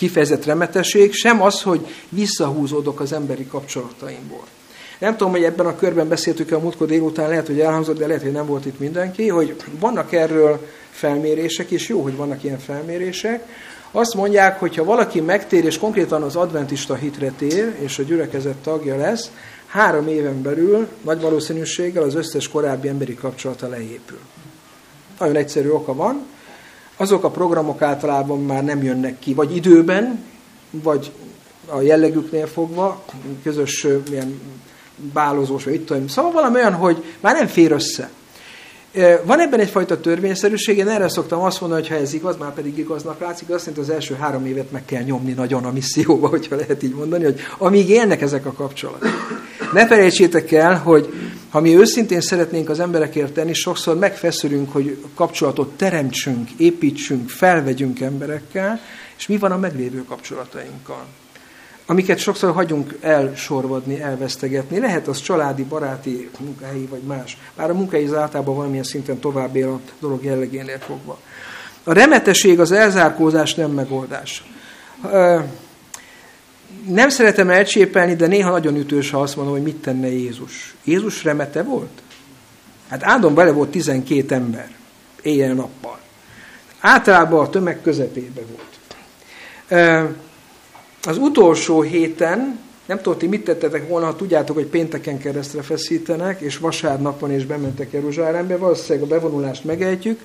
kifejezett remetesség, sem az, hogy visszahúzódok az emberi kapcsolataimból. Nem tudom, hogy ebben a körben beszéltük a múltkor délután, lehet, hogy elhangzott, de lehet, hogy nem volt itt mindenki, hogy vannak erről felmérések, és jó, hogy vannak ilyen felmérések. Azt mondják, hogy ha valaki megtér, és konkrétan az adventista hitre tér, és a gyülekezet tagja lesz, három éven belül nagy valószínűséggel az összes korábbi emberi kapcsolata leépül. Nagyon egyszerű oka van, azok a programok általában már nem jönnek ki, vagy időben, vagy a jellegüknél fogva, közös ilyen bálozós, vagy itt tudom. Szóval valami olyan, hogy már nem fér össze. Van ebben egyfajta törvényszerűség, én erre szoktam azt mondani, hogy ha ez igaz, már pedig igaznak látszik, azt jelenti, az első három évet meg kell nyomni nagyon a misszióba, hogyha lehet így mondani, hogy amíg élnek ezek a kapcsolatok. Ne felejtsétek el, hogy ha mi őszintén szeretnénk az emberekért tenni, sokszor megfeszülünk, hogy kapcsolatot teremtsünk, építsünk, felvegyünk emberekkel, és mi van a meglévő kapcsolatainkkal amiket sokszor hagyunk elsorvadni, elvesztegetni. Lehet az családi, baráti, munkahelyi vagy más. Bár a munkahelyi az általában valamilyen szinten tovább él a dolog jellegénél fogva. A remeteség, az elzárkózás nem megoldás. Nem szeretem elcsépelni, de néha nagyon ütős, ha azt mondom, hogy mit tenne Jézus. Jézus remete volt? Hát áldom vele volt 12 ember, éjjel-nappal. Általában a tömeg közepébe volt az utolsó héten, nem tudom, hogy mit tettetek volna, ha tudjátok, hogy pénteken keresztre feszítenek, és vasárnap van, és bementek Jeruzsálembe, valószínűleg a bevonulást megejtjük,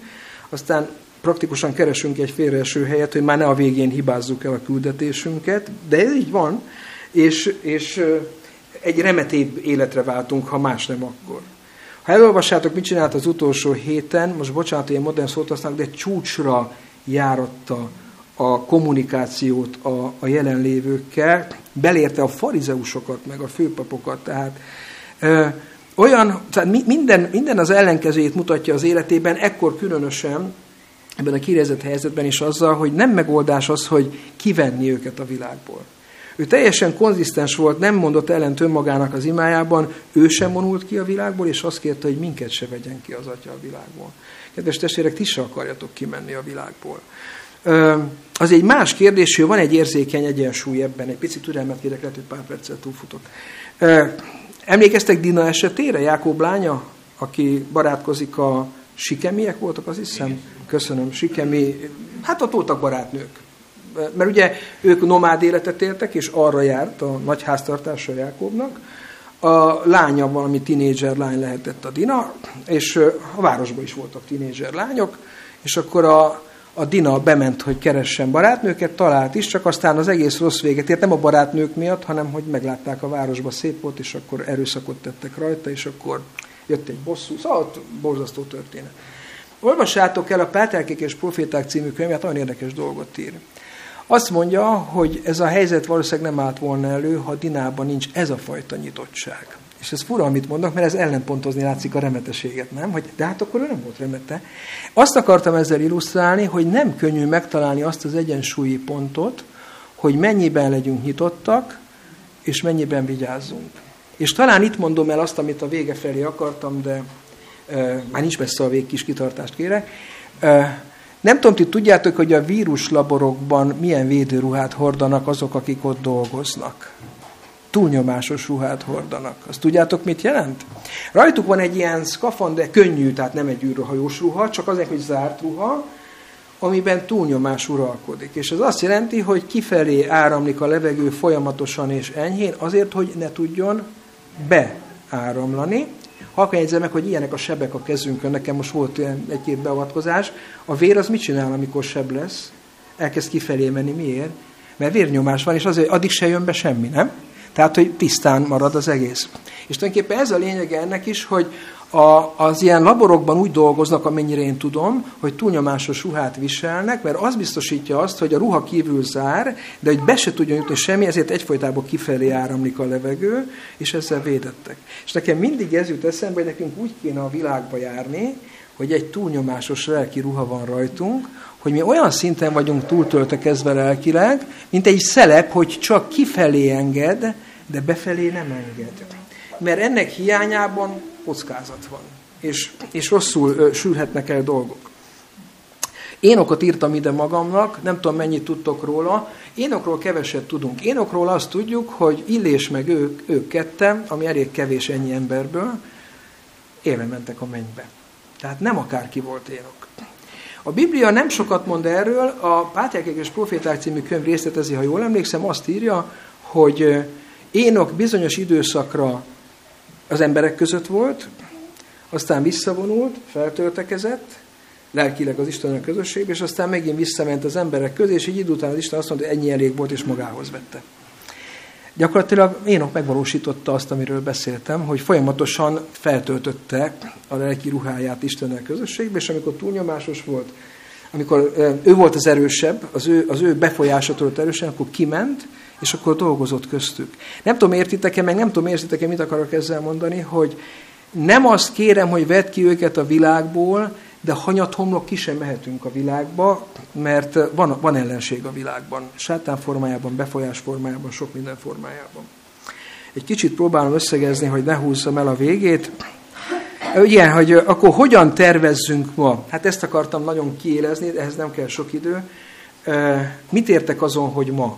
aztán praktikusan keresünk egy félreeső helyet, hogy már ne a végén hibázzuk el a küldetésünket, de ez így van, és, és egy remetébb életre váltunk, ha más nem akkor. Ha elolvassátok, mit csinált az utolsó héten, most bocsánat, hogy modern szót használok, de csúcsra járatta a kommunikációt a, a jelenlévőkkel, belérte a farizeusokat, meg a főpapokat, tehát ö, olyan, tehát minden, minden az ellenkezőjét mutatja az életében, ekkor különösen, ebben a kirezett helyzetben is azzal, hogy nem megoldás az, hogy kivenni őket a világból. Ő teljesen konzisztens volt, nem mondott ellent önmagának az imájában, ő sem vonult ki a világból, és azt kérte, hogy minket se vegyen ki az Atya a világból. Kedves testvérek, ti se akarjatok kimenni a világból az egy más kérdés, hogy van egy érzékeny egyensúly ebben. Egy picit türelmet kérek, lehet, hogy pár perccel túlfutok. Emlékeztek Dina esetére, Jákob lánya, aki barátkozik a sikemiek voltak, az hiszem? Köszönöm, sikemi, hát ott voltak barátnők. Mert ugye ők nomád életet éltek, és arra járt a nagy háztartása Jákobnak. a lánya valami tinédzser lány lehetett a Dina, és a városban is voltak tinédzser lányok, és akkor a, a Dina bement, hogy keressen barátnőket, talált is, csak aztán az egész rossz véget ért, nem a barátnők miatt, hanem hogy meglátták a városba szép volt, és akkor erőszakot tettek rajta, és akkor jött egy bosszú, szóval borzasztó történet. Olvassátok el a Pátelkék és Proféták című könyvet, nagyon érdekes dolgot ír. Azt mondja, hogy ez a helyzet valószínűleg nem állt volna elő, ha Dinában nincs ez a fajta nyitottság. És ez fura, amit mondok, mert ez ellenpontozni látszik a remeteséget, nem? Hogy, de hát akkor ő nem volt remete. Azt akartam ezzel illusztrálni, hogy nem könnyű megtalálni azt az egyensúlyi pontot, hogy mennyiben legyünk nyitottak, és mennyiben vigyázzunk. És talán itt mondom el azt, amit a vége felé akartam, de e, már nincs messze a vég, kis kitartást kérek. E, nem tudom, ti tudjátok, hogy a víruslaborokban milyen védőruhát hordanak azok, akik ott dolgoznak. Túlnyomásos ruhát hordanak. Azt tudjátok, mit jelent? Rajtuk van egy ilyen szkafander, könnyű, tehát nem egy űrhajós ruha, csak azért, hogy zárt ruha, amiben túlnyomás uralkodik. És ez azt jelenti, hogy kifelé áramlik a levegő folyamatosan és enyhén, azért, hogy ne tudjon beáramlani, Halkan jegyzem meg, hogy ilyenek a sebek a kezünkön, nekem most volt egy-két beavatkozás. A vér az mit csinál, amikor seb lesz? Elkezd kifelé menni. Miért? Mert vérnyomás van, és azért addig se jön be semmi, nem? Tehát, hogy tisztán marad az egész. És tulajdonképpen ez a lényege ennek is, hogy a, az ilyen laborokban úgy dolgoznak, amennyire én tudom, hogy túlnyomásos ruhát viselnek, mert az biztosítja azt, hogy a ruha kívül zár, de hogy be se tudjon jutni semmi, ezért egyfolytában kifelé áramlik a levegő, és ezzel védettek. És nekem mindig ez jut eszembe, hogy nekünk úgy kéne a világba járni, hogy egy túlnyomásos lelki ruha van rajtunk, hogy mi olyan szinten vagyunk túltöltekezve lelkileg, mint egy szelep, hogy csak kifelé enged, de befelé nem enged. Mert ennek hiányában kockázat van, és, és rosszul ö, sülhetnek el dolgok. Énokot írtam ide magamnak, nem tudom mennyit tudtok róla. Énokról keveset tudunk. Énokról azt tudjuk, hogy Illés meg ők, ők ketten, ami elég kevés ennyi emberből, éve mentek a mennybe. Tehát nem akárki volt Énok. A Biblia nem sokat mond erről, a Pátriákek és Proféták című könyv részletezi, ha jól emlékszem, azt írja, hogy Énok bizonyos időszakra az emberek között volt, aztán visszavonult, feltöltekezett, lelkileg az Istenek közösségbe, és aztán megint visszament az emberek közé, és egy idő után az Isten azt mondta, hogy ennyi elég volt, és magához vette. Gyakorlatilag Énok megvalósította azt, amiről beszéltem, hogy folyamatosan feltöltötte a lelki ruháját Istennel közösségbe, és amikor túlnyomásos volt, amikor ő volt az erősebb, az ő, az ő befolyása tudott erősen, akkor kiment, és akkor dolgozott köztük. Nem tudom, értitek-e, meg nem tudom, értitek-e, mit akarok ezzel mondani, hogy nem azt kérem, hogy vedd ki őket a világból, de hanyat homlok ki sem mehetünk a világba, mert van, van ellenség a világban. Sátán formájában, befolyás formájában, sok minden formájában. Egy kicsit próbálom összegezni, hogy ne húzzam el a végét. Ugye, hogy akkor hogyan tervezzünk ma? Hát ezt akartam nagyon kiélezni, ehhez nem kell sok idő. Mit értek azon, hogy ma?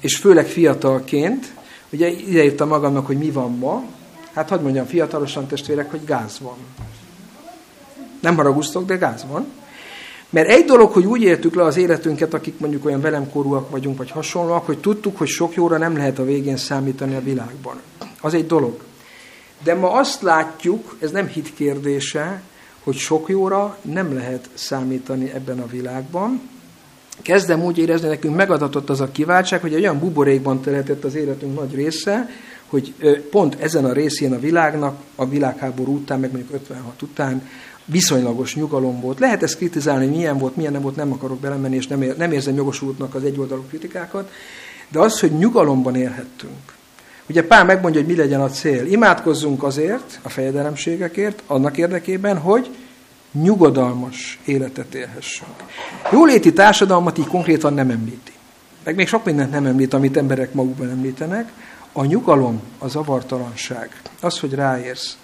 És főleg fiatalként, ugye ideírtam magamnak, hogy mi van ma, hát hadd mondjam fiatalosan testvérek, hogy gáz van. Nem haragusztok, de gáz van. Mert egy dolog, hogy úgy éltük le az életünket, akik mondjuk olyan velemkorúak vagyunk, vagy hasonlóak, hogy tudtuk, hogy sok jóra nem lehet a végén számítani a világban. Az egy dolog. De ma azt látjuk, ez nem hit kérdése, hogy sok jóra nem lehet számítani ebben a világban, kezdem úgy érezni, nekünk megadatott az a kiváltság, hogy egy olyan buborékban teletett az életünk nagy része, hogy pont ezen a részén a világnak, a világháború után, meg mondjuk 56 után viszonylagos nyugalom volt. Lehet ezt kritizálni, milyen volt, milyen nem volt, nem akarok belemenni, és nem, nem érzem jogosultnak az egyoldalú kritikákat, de az, hogy nyugalomban élhettünk. Ugye Pál megmondja, hogy mi legyen a cél. Imádkozzunk azért, a fejedelemségekért, annak érdekében, hogy nyugodalmas életet élhessünk. Jóléti társadalmat így konkrétan nem említi. Meg még sok mindent nem említ, amit emberek magukban említenek. A nyugalom, a zavartalanság, az, hogy ráérsz.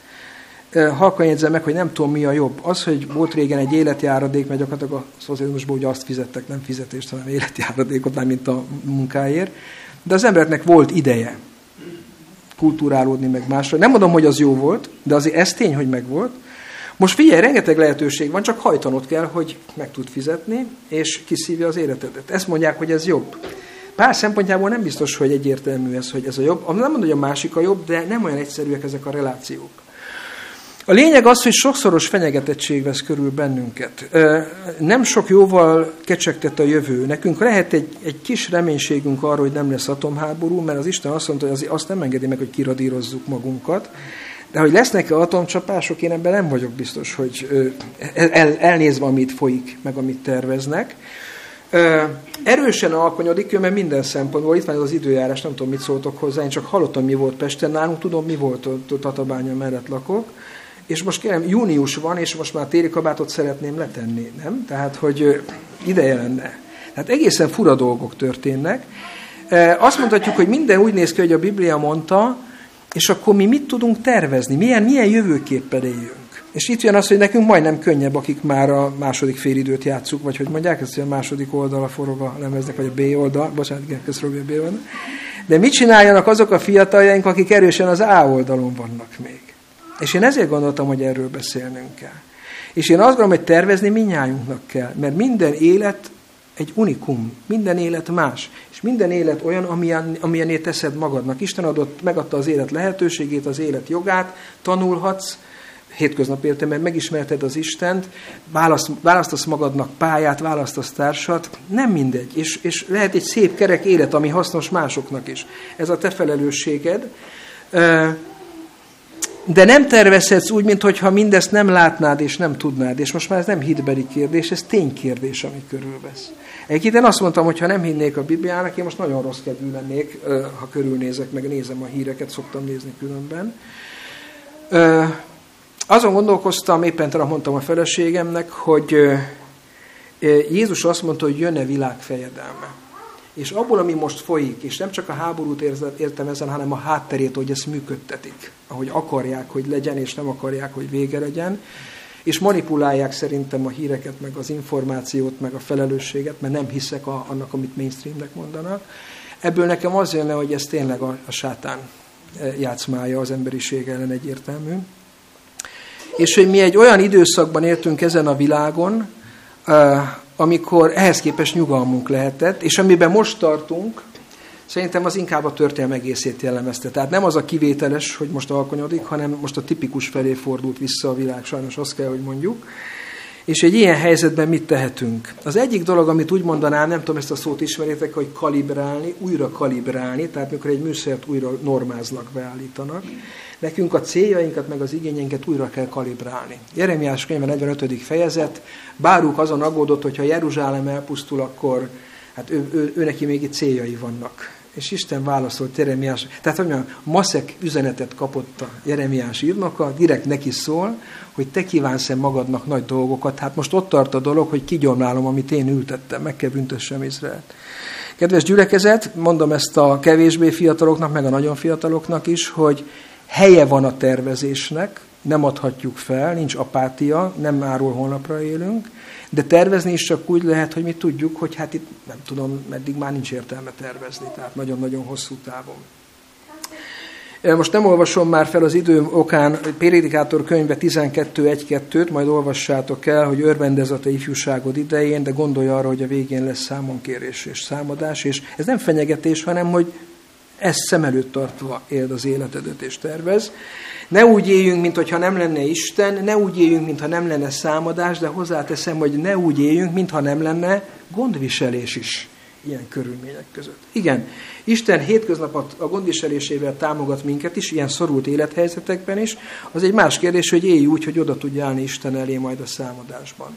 Halkan jegyzem meg, hogy nem tudom, mi a jobb. Az, hogy volt régen egy életjáradék, mert gyakorlatilag a szocializmusban ugye azt fizettek, nem fizetést, hanem életjáradékot, nem mint a munkáért. De az embereknek volt ideje kultúrálódni meg másra. Nem mondom, hogy az jó volt, de azért ez tény, hogy megvolt. Most figyelj, rengeteg lehetőség van, csak hajtanod kell, hogy meg tud fizetni, és kiszívja az életedet. Ezt mondják, hogy ez jobb. Pár szempontjából nem biztos, hogy egyértelmű ez, hogy ez a jobb. Nem mondom, hogy a másik a jobb, de nem olyan egyszerűek ezek a relációk. A lényeg az, hogy sokszoros fenyegetettség vesz körül bennünket. Nem sok jóval kecsegtet a jövő. Nekünk lehet egy, egy kis reménységünk arra, hogy nem lesz atomháború, mert az Isten azt mondta, hogy azt nem engedi meg, hogy kiradírozzuk magunkat. De hogy lesznek-e atomcsapások, én ebben nem vagyok biztos, hogy el, elnézve, amit folyik, meg amit terveznek. Erősen alkonyodik ő, mert minden szempontból, itt van az időjárás, nem tudom, mit szóltok hozzá, én csak hallottam, mi volt Pesten, nálunk tudom, mi volt ott Tatabánya mellett lakok, és most kérem, június van, és most már téli kabátot szeretném letenni, nem? Tehát, hogy ideje lenne. Tehát egészen fura dolgok történnek. Azt mondhatjuk, hogy minden úgy néz ki, hogy a Biblia mondta, és akkor mi mit tudunk tervezni? Milyen, milyen jövőképpel éljünk? És itt jön az, hogy nekünk majdnem könnyebb, akik már a második félidőt játszuk, vagy hogy mondják ezt, a második oldala forog a lemeznek, vagy a B oldal, bocsánat, igen, köszönöm, a B oldal. De mit csináljanak azok a fiataljaink, akik erősen az A oldalon vannak még? És én ezért gondoltam, hogy erről beszélnünk kell. És én azt gondolom, hogy tervezni minnyájunknak kell, mert minden élet egy unikum, minden élet más, és minden élet olyan, amilyen, amilyené teszed magadnak. Isten adott, megadta az élet lehetőségét, az élet jogát, tanulhatsz, hétköznapi értelemben megismerted az Istent, választ, választasz magadnak pályát, választasz társat, nem mindegy, és, és lehet egy szép kerek élet, ami hasznos másoknak is. Ez a te felelősséged. De nem tervezhetsz úgy, mintha mindezt nem látnád és nem tudnád. És most már ez nem hitbeli kérdés, ez ténykérdés, ami körülvesz. Egyébként én azt mondtam, hogy ha nem hinnék a Bibliának, én most nagyon rossz kedvű lennék, ha körülnézek, meg nézem a híreket, szoktam nézni különben. Azon gondolkoztam, éppen talán mondtam a feleségemnek, hogy Jézus azt mondta, hogy jönne világ fejedelme. És abból, ami most folyik, és nem csak a háborút értem ezen, hanem a hátterét, hogy ezt működtetik, ahogy akarják, hogy legyen, és nem akarják, hogy vége legyen, és manipulálják szerintem a híreket, meg az információt, meg a felelősséget, mert nem hiszek a, annak, amit mainstreamnek mondanak. Ebből nekem az jönne, hogy ez tényleg a, a sátán játszmája az emberiség ellen egyértelmű. És hogy mi egy olyan időszakban éltünk ezen a világon, amikor ehhez képest nyugalmunk lehetett, és amiben most tartunk, szerintem az inkább a történelem egészét jellemezte. Tehát nem az a kivételes, hogy most alkonyodik, hanem most a tipikus felé fordult vissza a világ, sajnos azt kell, hogy mondjuk. És egy ilyen helyzetben mit tehetünk? Az egyik dolog, amit úgy mondanám, nem tudom, ezt a szót ismeritek, hogy kalibrálni, újra kalibrálni, tehát mikor egy műszert újra normázlak, beállítanak. Nekünk a céljainkat, meg az igényeinket újra kell kalibrálni. Jeremiás könyve 45. fejezet, Báruk azon aggódott, hogy ha Jeruzsálem elpusztul, akkor hát ő, ő, ő neki még itt céljai vannak. És Isten válaszolt Jeremiás, tehát hogy mondjam, maszek üzenetet kapott a Jeremiás írnoka, direkt neki szól, hogy te kívánsz-e magadnak nagy dolgokat. Hát most ott tart a dolog, hogy kigyomlálom, amit én ültettem, meg kell büntessem Izraelt. Kedves gyülekezet, mondom ezt a kevésbé fiataloknak, meg a nagyon fiataloknak is, hogy helye van a tervezésnek, nem adhatjuk fel, nincs apátia, nem máról holnapra élünk, de tervezni is csak úgy lehet, hogy mi tudjuk, hogy hát itt nem tudom, meddig már nincs értelme tervezni, tehát nagyon-nagyon hosszú távon. Most nem olvasom már fel az idő okán Prédikátor könyve 12.1.2-t, majd olvassátok el, hogy örvendez ifjúságod idején, de gondolj arra, hogy a végén lesz számonkérés és számadás, és ez nem fenyegetés, hanem hogy ezt szem előtt tartva éld az életedet és tervez. Ne úgy éljünk, mintha nem lenne Isten, ne úgy éljünk, mintha nem lenne számadás, de hozzáteszem, hogy ne úgy éljünk, mintha nem lenne gondviselés is ilyen körülmények között. Igen, Isten hétköznapot a gondviselésével támogat minket is, ilyen szorult élethelyzetekben is. Az egy más kérdés, hogy élj úgy, hogy oda tudj állni Isten elé majd a számadásban.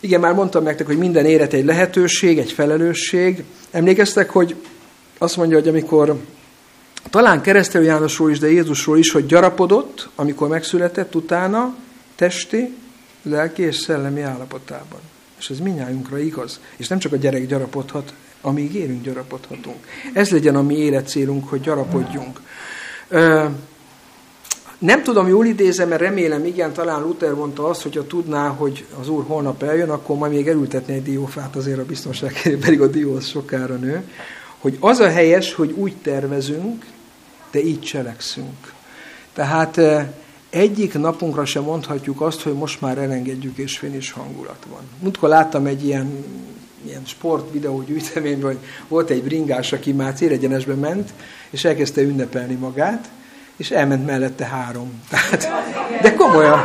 Igen, már mondtam nektek, hogy minden élet egy lehetőség, egy felelősség. Emlékeztek, hogy azt mondja, hogy amikor talán keresztelő Jánosról is, de Jézusról is, hogy gyarapodott, amikor megszületett utána, testi, lelki és szellemi állapotában. És ez minnyájunkra igaz. És nem csak a gyerek gyarapodhat, amíg élünk, gyarapodhatunk. Ez legyen a mi életcélunk, hogy gyarapodjunk. Nem tudom, jól idézem, mert remélem, igen, talán Luther mondta azt, hogyha tudná, hogy az Úr holnap eljön, akkor majd még elültetni egy diófát azért a biztonság pedig a dió az sokára nő hogy az a helyes, hogy úgy tervezünk, de így cselekszünk. Tehát eh, egyik napunkra sem mondhatjuk azt, hogy most már elengedjük és fénis hangulat van. Múltkor láttam egy ilyen ilyen sport videó gyűjteményben, hogy volt egy bringás, aki már célegyenesbe ment, és elkezdte ünnepelni magát, és elment mellette három. Tehát, de komolyan.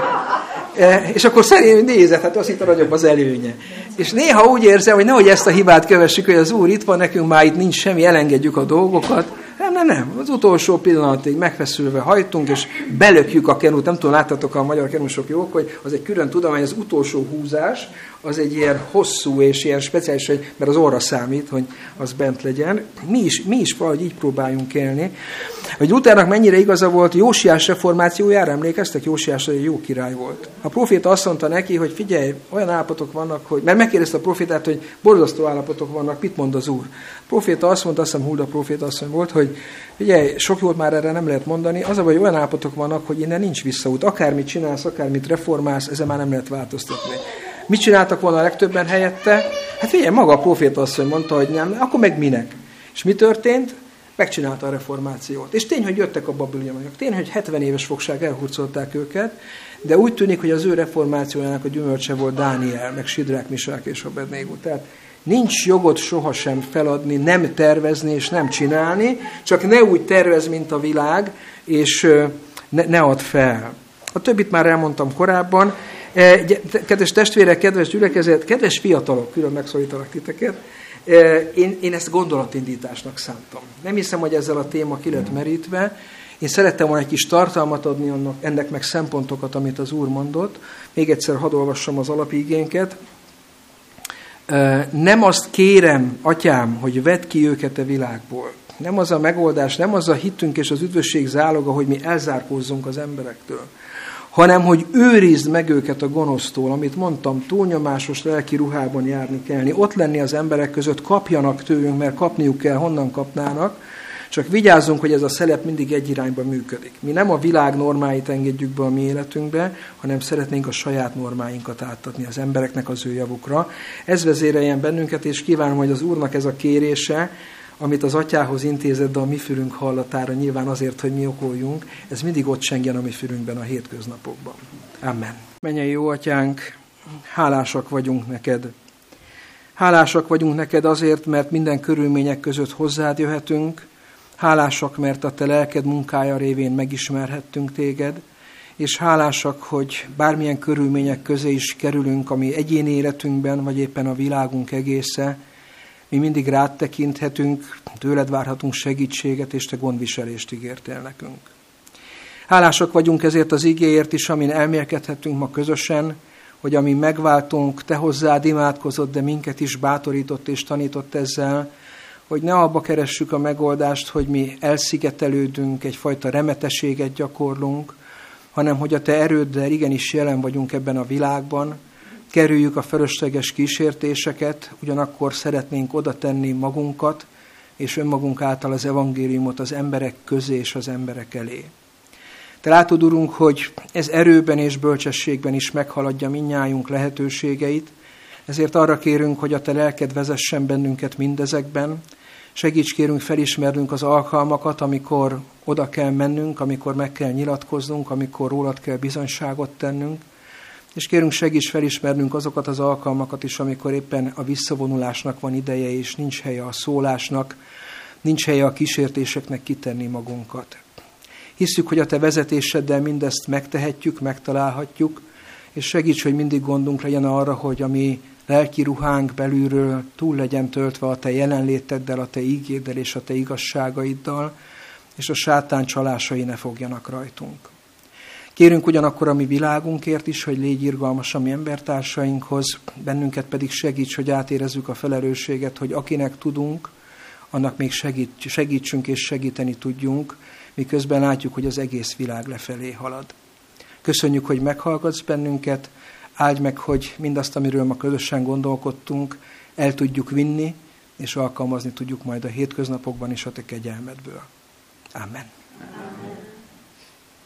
E, és akkor szerint nézett, hát azt itt a nagyobb az előnye. És néha úgy érzem, hogy nehogy ezt a hibát kövessük, hogy az Úr itt van, nekünk már itt nincs semmi, elengedjük a dolgokat, nem, nem, nem. Az utolsó pillanatig megfeszülve hajtunk, és belökjük a kenút. Nem tudom, láttatok a magyar kenusok jók, hogy az egy külön tudomány, az utolsó húzás, az egy ilyen hosszú és ilyen speciális, mert az orra számít, hogy az bent legyen. Mi is, mi is valahogy így próbáljunk élni. Hogy Luthernak mennyire igaza volt, Jósiás reformációjára emlékeztek? Jósiás egy jó király volt. A proféta azt mondta neki, hogy figyelj, olyan állapotok vannak, hogy, mert megkérdezte a profétát, hogy borzasztó állapotok vannak, mit mond az úr? A proféta azt mondta, azt hiszem Hulda proféta azt volt, hogy figyelj, sok jót már erre nem lehet mondani, az a hogy olyan állapotok vannak, hogy innen nincs visszaút. Akármit csinálsz, akármit reformálsz, ezen már nem lehet változtatni. Mit csináltak volna a legtöbben helyette? Hát figyelj, maga a proféta azt mondta, hogy nem, akkor meg minek? És mi történt? megcsinálta a reformációt. És tény, hogy jöttek a babiloniak. Tény, hogy 70 éves fogság elhurcolták őket, de úgy tűnik, hogy az ő reformációjának a gyümölcse volt Dániel, meg Sidrák, Misák és Abednego. Tehát nincs jogod sohasem feladni, nem tervezni és nem csinálni, csak ne úgy tervez, mint a világ, és ne, ne add fel. A többit már elmondtam korábban. E, kedves testvérek, kedves gyülekezet, kedves fiatalok, külön megszólítalak titeket, én, én ezt gondolatindításnak szántam. Nem hiszem, hogy ezzel a téma ki lett merítve. Én szerettem volna egy kis tartalmat adni annak, ennek meg szempontokat, amit az Úr mondott. Még egyszer hadd olvassam az alapigénket. Nem azt kérem, atyám, hogy vedd ki őket a világból. Nem az a megoldás, nem az a hitünk és az üdvösség záloga, hogy mi elzárkózzunk az emberektől hanem hogy őrizd meg őket a gonosztól, amit mondtam, túlnyomásos lelki ruhában járni kellni, ott lenni az emberek között, kapjanak tőlünk, mert kapniuk kell, honnan kapnának, csak vigyázzunk, hogy ez a szelep mindig egy irányba működik. Mi nem a világ normáit engedjük be a mi életünkbe, hanem szeretnénk a saját normáinkat átadni az embereknek az ő javukra. Ez vezéreljen bennünket, és kívánom, hogy az Úrnak ez a kérése, amit az atyához intézett, de a mi fülünk hallatára nyilván azért, hogy mi okoljunk, ez mindig ott sengjen a mi fülünkben a hétköznapokban. Amen. Menjei jó atyánk, hálásak vagyunk neked. Hálásak vagyunk neked azért, mert minden körülmények között hozzád jöhetünk, hálásak, mert a te lelked munkája révén megismerhettünk téged, és hálásak, hogy bármilyen körülmények közé is kerülünk, ami egyéni életünkben, vagy éppen a világunk egésze, mi mindig rád tekinthetünk, tőled várhatunk segítséget, és te gondviselést ígértél nekünk. Hálásak vagyunk ezért az igéért is, amin elmélkedhetünk ma közösen, hogy ami megváltunk, te hozzád imádkozott, de minket is bátorított és tanított ezzel, hogy ne abba keressük a megoldást, hogy mi elszigetelődünk, egyfajta remeteséget gyakorlunk, hanem hogy a te erőddel igenis jelen vagyunk ebben a világban, kerüljük a fölösleges kísértéseket, ugyanakkor szeretnénk oda tenni magunkat, és önmagunk által az evangéliumot az emberek közé és az emberek elé. Te látod, Urunk, hogy ez erőben és bölcsességben is meghaladja minnyájunk lehetőségeit, ezért arra kérünk, hogy a Te lelked vezessen bennünket mindezekben, segíts kérünk felismernünk az alkalmakat, amikor oda kell mennünk, amikor meg kell nyilatkoznunk, amikor rólad kell bizonyságot tennünk, és kérünk segíts felismernünk azokat az alkalmakat is, amikor éppen a visszavonulásnak van ideje, és nincs helye a szólásnak, nincs helye a kísértéseknek kitenni magunkat. Hiszük, hogy a Te vezetéseddel mindezt megtehetjük, megtalálhatjuk, és segíts, hogy mindig gondunk legyen arra, hogy a mi lelki ruhánk belülről túl legyen töltve a Te jelenléteddel, a Te ígéddel és a Te igazságaiddal, és a sátán csalásai ne fogjanak rajtunk. Kérünk ugyanakkor a mi világunkért is, hogy légy irgalmas a mi embertársainkhoz, bennünket pedig segíts, hogy átérezzük a felelősséget, hogy akinek tudunk, annak még segít, segítsünk és segíteni tudjunk, miközben látjuk, hogy az egész világ lefelé halad. Köszönjük, hogy meghallgatsz bennünket, áldj meg, hogy mindazt, amiről ma közösen gondolkodtunk, el tudjuk vinni, és alkalmazni tudjuk majd a hétköznapokban is a te kegyelmedből. Amen. Amen.